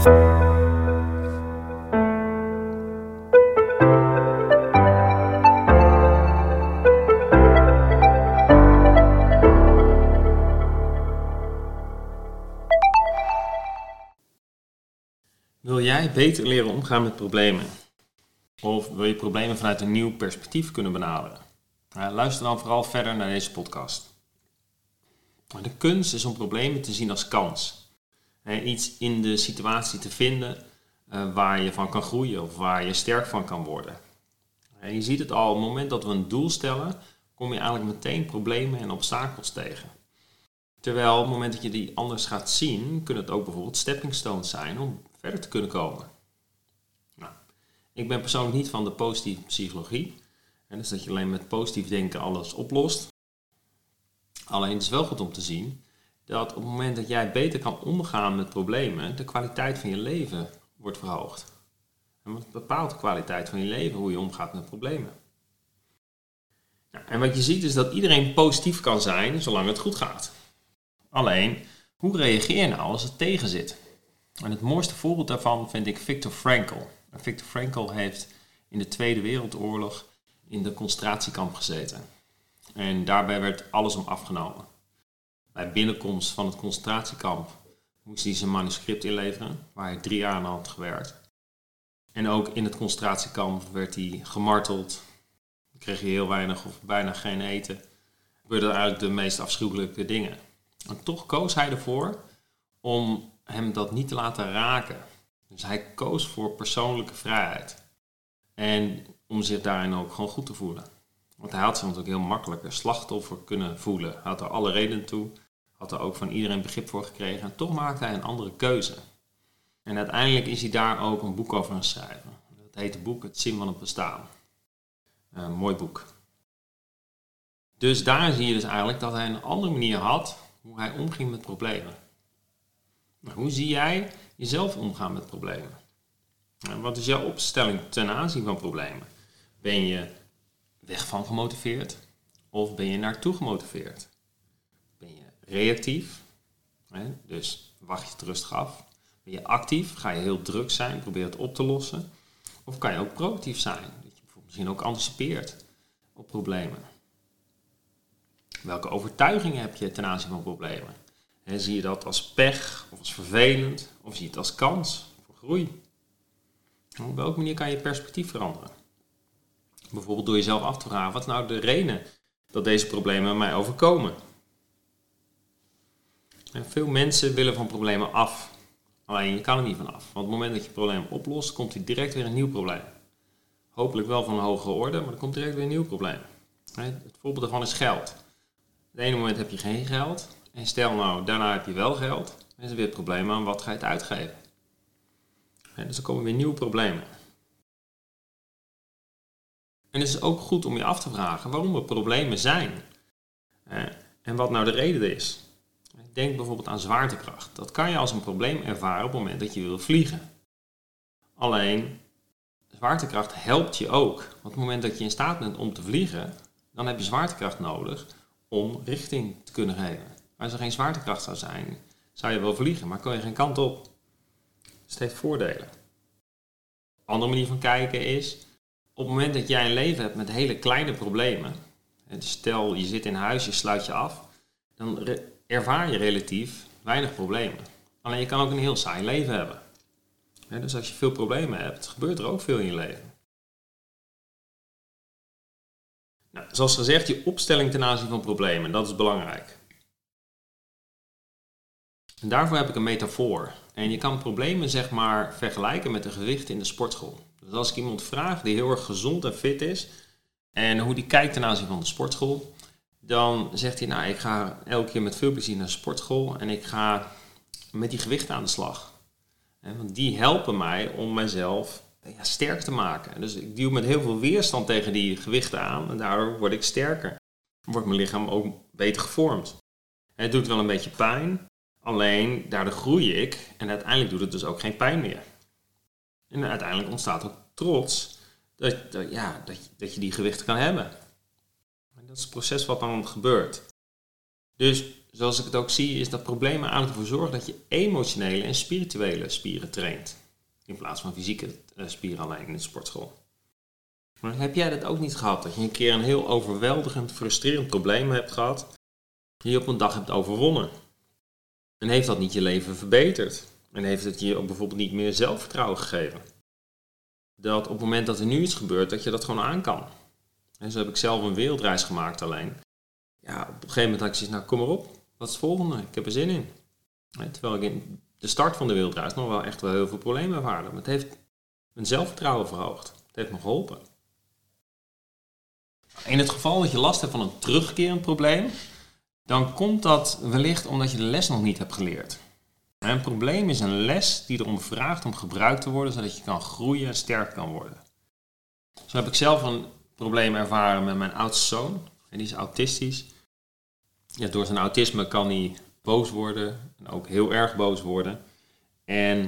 Wil jij beter leren omgaan met problemen? Of wil je problemen vanuit een nieuw perspectief kunnen benaderen? Luister dan vooral verder naar deze podcast. De kunst is om problemen te zien als kans. Iets in de situatie te vinden eh, waar je van kan groeien of waar je sterk van kan worden. Je ziet het al, op het moment dat we een doel stellen, kom je eigenlijk meteen problemen en obstakels tegen. Terwijl op het moment dat je die anders gaat zien, kunnen het ook bijvoorbeeld stepping stones zijn om verder te kunnen komen. Nou, ik ben persoonlijk niet van de positieve psychologie. En dus dat je alleen met positief denken alles oplost. Alleen het is wel goed om te zien dat op het moment dat jij beter kan omgaan met problemen, de kwaliteit van je leven wordt verhoogd. En bepaalt de kwaliteit van je leven, hoe je omgaat met problemen. Nou, en wat je ziet is dat iedereen positief kan zijn zolang het goed gaat. Alleen, hoe reageer je nou als het tegen zit? En het mooiste voorbeeld daarvan vind ik Viktor Frankl. Viktor Frankl heeft in de Tweede Wereldoorlog in de concentratiekamp gezeten. En daarbij werd alles om afgenomen. Bij binnenkomst van het concentratiekamp moest hij zijn manuscript inleveren, waar hij drie jaar aan had gewerkt. En ook in het concentratiekamp werd hij gemarteld, kreeg hij heel weinig of bijna geen eten. Gebeurden eigenlijk de meest afschuwelijke dingen. En toch koos hij ervoor om hem dat niet te laten raken. Dus hij koos voor persoonlijke vrijheid. En om zich daarin ook gewoon goed te voelen. Want hij had zich natuurlijk heel makkelijk een slachtoffer kunnen voelen. Hij had er alle redenen toe. Had er ook van iedereen begrip voor gekregen. En toch maakte hij een andere keuze. En uiteindelijk is hij daar ook een boek over gaan schrijven. Dat heet het boek Het Zin van het Bestaan. Een mooi boek. Dus daar zie je dus eigenlijk dat hij een andere manier had hoe hij omging met problemen. Nou, hoe zie jij jezelf omgaan met problemen? En wat is jouw opstelling ten aanzien van problemen? Ben je weg van gemotiveerd of ben je naartoe gemotiveerd? Ben je reactief, hè? dus wacht je het rustig af? Ben je actief, ga je heel druk zijn, probeer het op te lossen? Of kan je ook proactief zijn, dat je misschien ook anticipeert op problemen? Welke overtuigingen heb je ten aanzien van problemen? zie je dat als pech of als vervelend of zie je het als kans voor groei? op welke manier kan je perspectief veranderen? Bijvoorbeeld door jezelf af te vragen, wat is nou de reden dat deze problemen mij overkomen? En veel mensen willen van problemen af. Alleen je kan er niet van af. Want op het moment dat je probleem oplost, komt er direct weer een nieuw probleem. Hopelijk wel van een hogere orde, maar er komt direct weer een nieuw probleem. Het voorbeeld daarvan is geld. Op het ene moment heb je geen geld. En stel nou, daarna heb je wel geld. Dan is er weer het probleem aan wat ga je het uitgeven. dus er komen weer nieuwe problemen. En het is ook goed om je af te vragen waarom er problemen zijn. En wat nou de reden is. Denk bijvoorbeeld aan zwaartekracht. Dat kan je als een probleem ervaren op het moment dat je wil vliegen. Alleen, zwaartekracht helpt je ook. Want op het moment dat je in staat bent om te vliegen, dan heb je zwaartekracht nodig om richting te kunnen geven. Als er geen zwaartekracht zou zijn, zou je wel vliegen, maar kon je geen kant op. Dus het heeft voordelen. Een andere manier van kijken is, op het moment dat jij een leven hebt met hele kleine problemen, dus stel je zit in huis, je sluit je af, dan ervaar je relatief weinig problemen. Alleen je kan ook een heel saai leven hebben. Dus als je veel problemen hebt, gebeurt er ook veel in je leven. Nou, zoals gezegd, je opstelling ten aanzien van problemen, dat is belangrijk. En daarvoor heb ik een metafoor. En je kan problemen zeg maar vergelijken met de gewichten in de sportschool. Dus als ik iemand vraag die heel erg gezond en fit is en hoe die kijkt ten aanzien van de sportschool, dan zegt hij, nou ik ga elke keer met veel plezier naar de sportschool en ik ga met die gewichten aan de slag. Want die helpen mij om mijzelf ja, sterk te maken. Dus ik duw met heel veel weerstand tegen die gewichten aan en daardoor word ik sterker. Wordt mijn lichaam ook beter gevormd. Het doet wel een beetje pijn, Alleen daardoor groei ik en uiteindelijk doet het dus ook geen pijn meer. En uiteindelijk ontstaat ook trots dat, ja, dat, dat je die gewichten kan hebben. En dat is het proces wat dan gebeurt. Dus zoals ik het ook zie, is dat problemen eigenlijk ervoor zorgen dat je emotionele en spirituele spieren traint. In plaats van fysieke eh, spieren alleen in de sportschool. Maar heb jij dat ook niet gehad? Dat je een keer een heel overweldigend, frustrerend probleem hebt gehad, die je op een dag hebt overwonnen? En heeft dat niet je leven verbeterd? En heeft het je ook bijvoorbeeld niet meer zelfvertrouwen gegeven? Dat op het moment dat er nu iets gebeurt, dat je dat gewoon aan kan. En zo heb ik zelf een wereldreis gemaakt alleen. Ja, op een gegeven moment had ik zoiets, nou kom maar op, wat is het volgende? Ik heb er zin in. Terwijl ik in de start van de wereldreis nog wel echt wel heel veel problemen ervaarde. Maar het heeft mijn zelfvertrouwen verhoogd. Het heeft me geholpen. In het geval dat je last hebt van een terugkerend probleem, dan komt dat wellicht omdat je de les nog niet hebt geleerd. Een probleem is een les die erom vraagt om gebruikt te worden, zodat je kan groeien en sterk kan worden. Zo heb ik zelf een probleem ervaren met mijn oudste zoon. En die is autistisch. Ja, door zijn autisme kan hij boos worden. En ook heel erg boos worden. En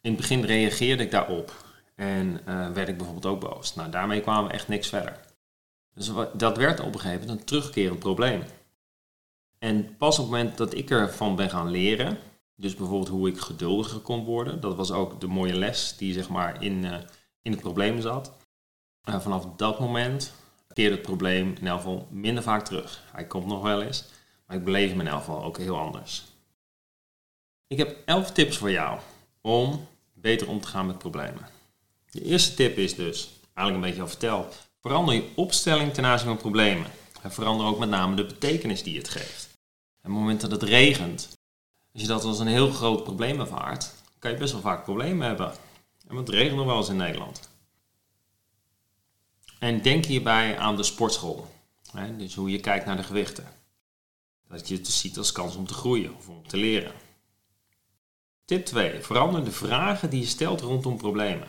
in het begin reageerde ik daarop. En uh, werd ik bijvoorbeeld ook boos. Nou, daarmee kwamen we echt niks verder. Dus dat werd op een gegeven moment een terugkerend probleem. En pas op het moment dat ik ervan ben gaan leren, dus bijvoorbeeld hoe ik geduldiger kon worden, dat was ook de mooie les die zeg maar in, uh, in het probleem zat. Uh, vanaf dat moment keerde het probleem in elk geval minder vaak terug. Hij komt nog wel eens, maar ik beleef hem in elk geval ook heel anders. Ik heb 11 tips voor jou om beter om te gaan met problemen. De eerste tip is dus, eigenlijk een beetje al verteld, verander je opstelling ten aanzien van problemen. En verander ook met name de betekenis die het geeft. Op het moment dat het regent, als je dat als een heel groot probleem ervaart, kan je best wel vaak problemen hebben. En want het regent nog wel eens in Nederland. En denk hierbij aan de sportschool. Dus hoe je kijkt naar de gewichten. Dat je het dus ziet als kans om te groeien of om te leren. Tip 2. Verander de vragen die je stelt rondom problemen.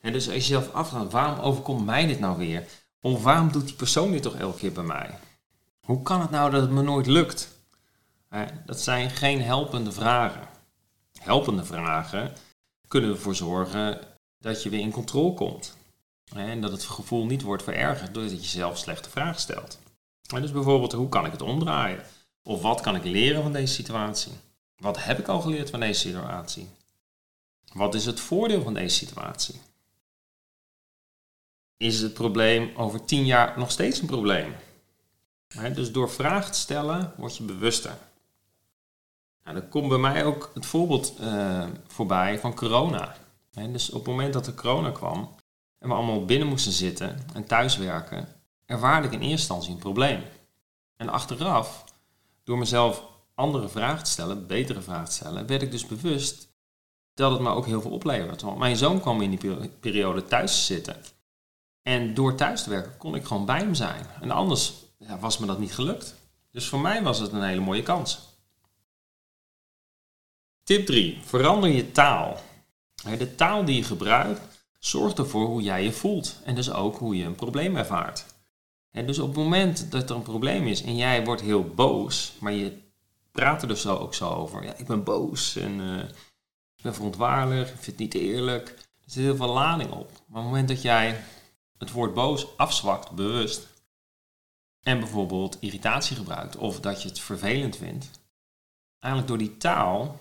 En dus als je jezelf afvraagt, waarom overkomt mij dit nou weer? Of waarom doet die persoon dit toch elke keer bij mij? Hoe kan het nou dat het me nooit lukt? Dat zijn geen helpende vragen. Helpende vragen kunnen ervoor zorgen dat je weer in controle komt. En dat het gevoel niet wordt verergerd doordat je zelf slechte vragen stelt. Dus bijvoorbeeld, hoe kan ik het omdraaien? Of wat kan ik leren van deze situatie? Wat heb ik al geleerd van deze situatie? Wat is het voordeel van deze situatie? Is het probleem over tien jaar nog steeds een probleem? Dus door vragen te stellen word je bewuster. Nou, dan komt bij mij ook het voorbeeld uh, voorbij van corona. Dus op het moment dat de corona kwam, en we allemaal binnen moesten zitten en thuiswerken, ervaarde ik in eerste instantie een probleem. En achteraf, door mezelf andere vragen te stellen, betere vragen te stellen, werd ik dus bewust dat het me ook heel veel oplevert. Want mijn zoon kwam in die periode thuis te zitten. En door thuis te werken kon ik gewoon bij hem zijn. En anders ja, was me dat niet gelukt. Dus voor mij was het een hele mooie kans. Tip 3. Verander je taal. De taal die je gebruikt Zorg ervoor hoe jij je voelt en dus ook hoe je een probleem ervaart. En dus op het moment dat er een probleem is en jij wordt heel boos, maar je praat er dus ook zo over. Ja, ik ben boos en uh, ik ben verontwaardigd, ik vind het niet eerlijk. Er zit heel veel lading op. Maar op het moment dat jij het woord boos afzwakt, bewust, en bijvoorbeeld irritatie gebruikt of dat je het vervelend vindt, eigenlijk door die taal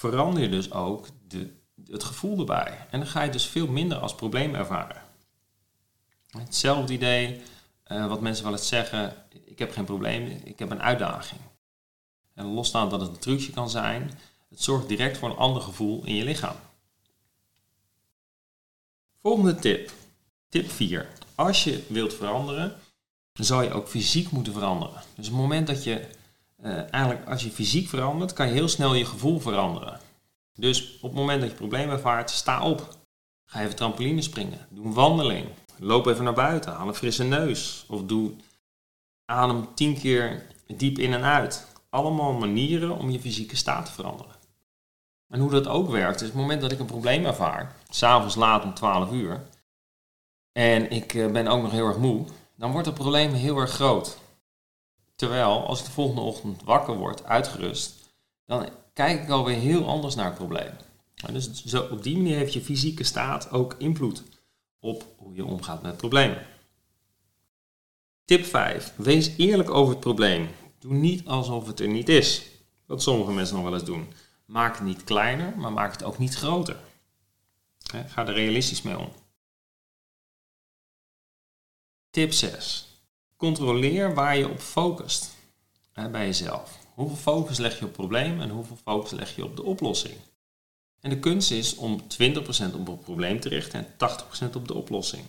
verander je dus ook de het gevoel erbij. En dan ga je dus veel minder als probleem ervaren. Hetzelfde idee uh, wat mensen wel eens zeggen, ik heb geen probleem, ik heb een uitdaging. En losstaan dat het een trucje kan zijn, het zorgt direct voor een ander gevoel in je lichaam. Volgende tip. Tip 4. Als je wilt veranderen, dan zou je ook fysiek moeten veranderen. Dus op het moment dat je, uh, eigenlijk als je fysiek verandert, kan je heel snel je gevoel veranderen. Dus op het moment dat je problemen ervaart, sta op. Ga even trampoline springen. Doe een wandeling. Loop even naar buiten. Haal een frisse neus. Of doe adem tien keer diep in en uit. Allemaal manieren om je fysieke staat te veranderen. En hoe dat ook werkt, is op het moment dat ik een probleem ervaar, s'avonds laat om 12 uur, en ik eh, ben ook nog heel erg moe, dan wordt het probleem heel erg groot. Terwijl als ik de volgende ochtend wakker word, uitgerust, dan kijk ik alweer heel anders naar het probleem. dus zo, op die manier heeft je fysieke staat ook invloed op hoe je omgaat met problemen. Tip 5. Wees eerlijk over het probleem. Doe niet alsof het er niet is. Wat sommige mensen nog wel eens doen. Maak het niet kleiner, maar maak het ook niet groter. Ga er realistisch mee om. Tip 6. Controleer waar je op focust bij jezelf. Hoeveel focus leg je op het probleem en hoeveel focus leg je op de oplossing? En de kunst is om 20% op het probleem te richten en 80% op de oplossing.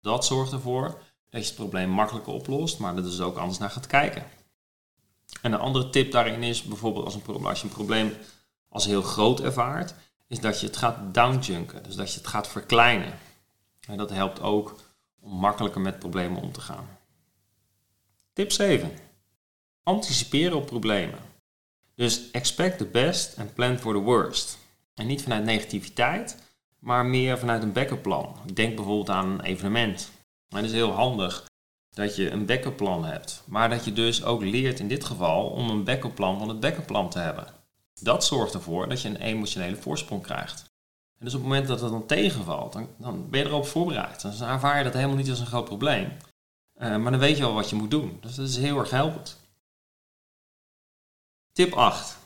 Dat zorgt ervoor dat je het probleem makkelijker oplost, maar dat er dus ook anders naar gaat kijken. En een andere tip daarin is bijvoorbeeld als, een, als je een probleem als heel groot ervaart, is dat je het gaat downjunken, dus dat je het gaat verkleinen. En dat helpt ook om makkelijker met problemen om te gaan. Tip 7. Anticiperen op problemen. Dus expect the best and plan for the worst. En niet vanuit negativiteit, maar meer vanuit een backup plan. Denk bijvoorbeeld aan een evenement. En het is heel handig dat je een backup plan hebt, maar dat je dus ook leert in dit geval om een backup plan van het backup plan te hebben. Dat zorgt ervoor dat je een emotionele voorsprong krijgt. Dus op het moment dat het dan tegenvalt, dan, dan ben je erop voorbereid. Dan ervaar je dat helemaal niet als een groot probleem. Uh, maar dan weet je al wat je moet doen. Dus dat is heel erg helpend. Tip 8.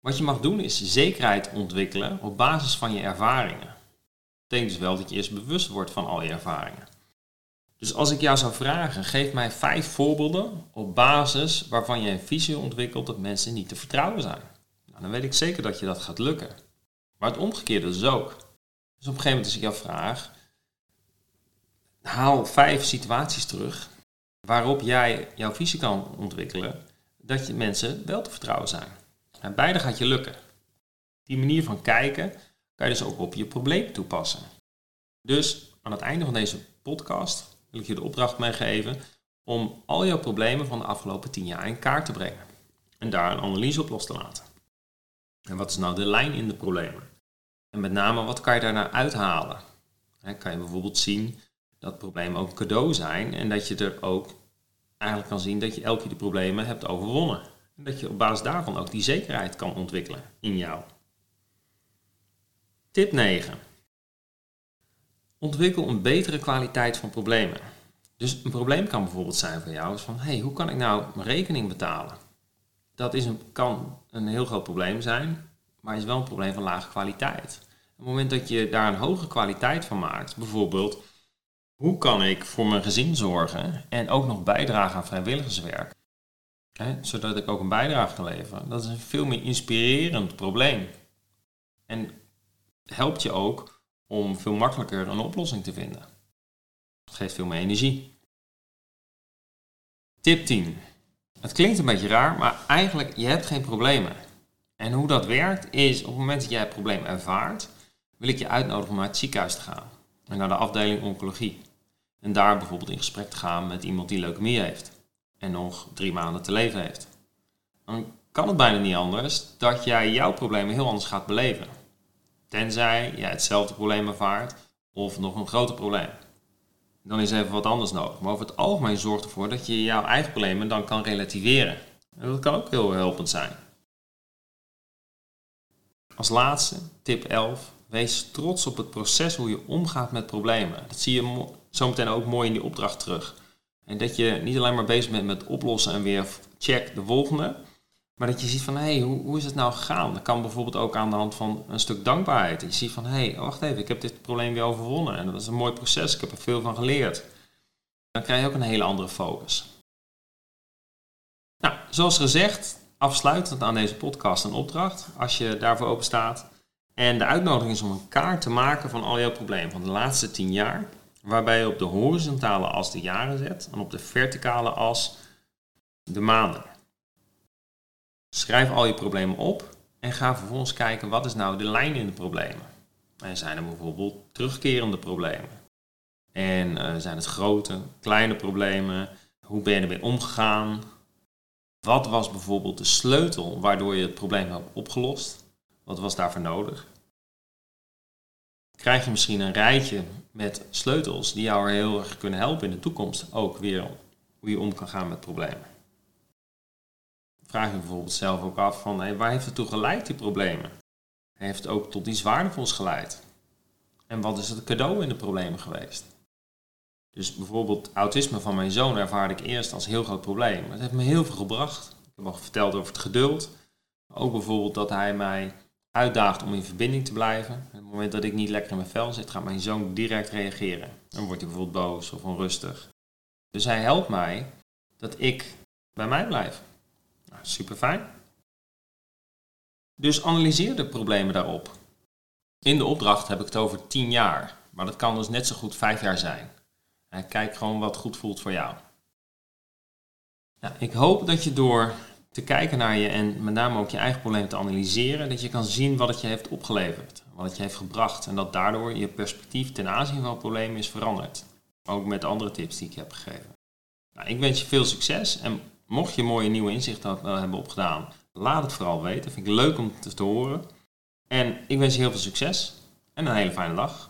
Wat je mag doen is zekerheid ontwikkelen op basis van je ervaringen. Dat betekent dus wel dat je eerst bewust wordt van al je ervaringen. Dus als ik jou zou vragen, geef mij vijf voorbeelden op basis waarvan je een visie ontwikkelt dat mensen niet te vertrouwen zijn. Nou, dan weet ik zeker dat je dat gaat lukken. Maar het omgekeerde dus ook. Dus op een gegeven moment als ik jou vraag, haal vijf situaties terug waarop jij jouw visie kan ontwikkelen dat je mensen wel te vertrouwen zijn. En beide gaat je lukken. Die manier van kijken kan je dus ook op je probleem toepassen. Dus aan het einde van deze podcast wil ik je de opdracht meegeven om al jouw problemen van de afgelopen 10 jaar in kaart te brengen. En daar een analyse op los te laten. En wat is nou de lijn in de problemen? En met name, wat kan je daarna uithalen? kan je bijvoorbeeld zien dat problemen ook cadeau zijn en dat je er ook eigenlijk kan zien dat je elke keer de problemen hebt overwonnen. En dat je op basis daarvan ook die zekerheid kan ontwikkelen in jou. Tip 9. Ontwikkel een betere kwaliteit van problemen. Dus een probleem kan bijvoorbeeld zijn voor jou van, hey, hoe kan ik nou mijn rekening betalen? Dat is een, kan een heel groot probleem zijn, maar is wel een probleem van lage kwaliteit. Op het moment dat je daar een hoge kwaliteit van maakt, bijvoorbeeld hoe kan ik voor mijn gezin zorgen en ook nog bijdragen aan vrijwilligerswerk? Hè, zodat ik ook een bijdrage kan leveren. Dat is een veel meer inspirerend probleem. En helpt je ook om veel makkelijker een oplossing te vinden. Het geeft veel meer energie. Tip 10. Het klinkt een beetje raar, maar eigenlijk je hebt geen problemen. En hoe dat werkt is op het moment dat jij het probleem ervaart, wil ik je uitnodigen om naar het ziekenhuis te gaan en naar de afdeling oncologie. En daar bijvoorbeeld in gesprek te gaan met iemand die leukemie heeft en nog drie maanden te leven heeft. Dan kan het bijna niet anders dat jij jouw problemen heel anders gaat beleven. Tenzij jij hetzelfde probleem ervaart of nog een groter probleem. Dan is even wat anders nodig. Maar over het algemeen zorgt ervoor dat je jouw eigen problemen dan kan relativeren. En dat kan ook heel helpend zijn. Als laatste, tip 11. Wees trots op het proces hoe je omgaat met problemen. Dat zie je zometeen ook mooi in die opdracht terug. En dat je niet alleen maar bezig bent met oplossen en weer check de volgende. Maar dat je ziet van, hé, hey, hoe, hoe is het nou gegaan? Dat kan bijvoorbeeld ook aan de hand van een stuk dankbaarheid. Je ziet van, hé, hey, wacht even, ik heb dit probleem weer overwonnen. En dat is een mooi proces, ik heb er veel van geleerd. Dan krijg je ook een hele andere focus. Nou, zoals gezegd, afsluitend aan deze podcast een opdracht, als je daarvoor open staat. En de uitnodiging is om een kaart te maken van al jouw problemen van de laatste tien jaar waarbij je op de horizontale as de jaren zet en op de verticale as de maanden. Schrijf al je problemen op en ga vervolgens kijken wat is nou de lijn in de problemen. En zijn er bijvoorbeeld terugkerende problemen? En uh, zijn het grote, kleine problemen? Hoe ben je ermee omgegaan? Wat was bijvoorbeeld de sleutel waardoor je het probleem hebt opgelost? Wat was daarvoor nodig? krijg je misschien een rijtje met sleutels die jou er heel erg kunnen helpen in de toekomst ook weer hoe je om kan gaan met problemen. Vraag je bijvoorbeeld zelf ook af van waar heeft het toe geleid, die problemen? Heeft het ook tot iets waardevols geleid? En wat is het cadeau in de problemen geweest? Dus bijvoorbeeld autisme van mijn zoon ervaarde ik eerst als heel groot probleem. Het heeft me heel veel gebracht. Ik heb al verteld over het geduld. Ook bijvoorbeeld dat hij mij uitdaagt om in verbinding te blijven. Op het moment dat ik niet lekker in mijn vel zit, gaat mijn zoon direct reageren. Dan wordt hij bijvoorbeeld boos of onrustig. Dus hij helpt mij dat ik bij mij blijf. Nou, super fijn. Dus analyseer de problemen daarop. In de opdracht heb ik het over 10 jaar, maar dat kan dus net zo goed 5 jaar zijn. Kijk gewoon wat goed voelt voor jou. ik hoop dat je door te kijken naar je en met name ook je eigen probleem te analyseren, dat je kan zien wat het je heeft opgeleverd, wat het je heeft gebracht en dat daardoor je perspectief ten aanzien van het probleem is veranderd. Ook met andere tips die ik heb gegeven. Nou, ik wens je veel succes en mocht je mooie nieuwe inzichten hebben opgedaan, laat het vooral weten. Vind ik leuk om te, te horen. En ik wens je heel veel succes en een hele fijne dag.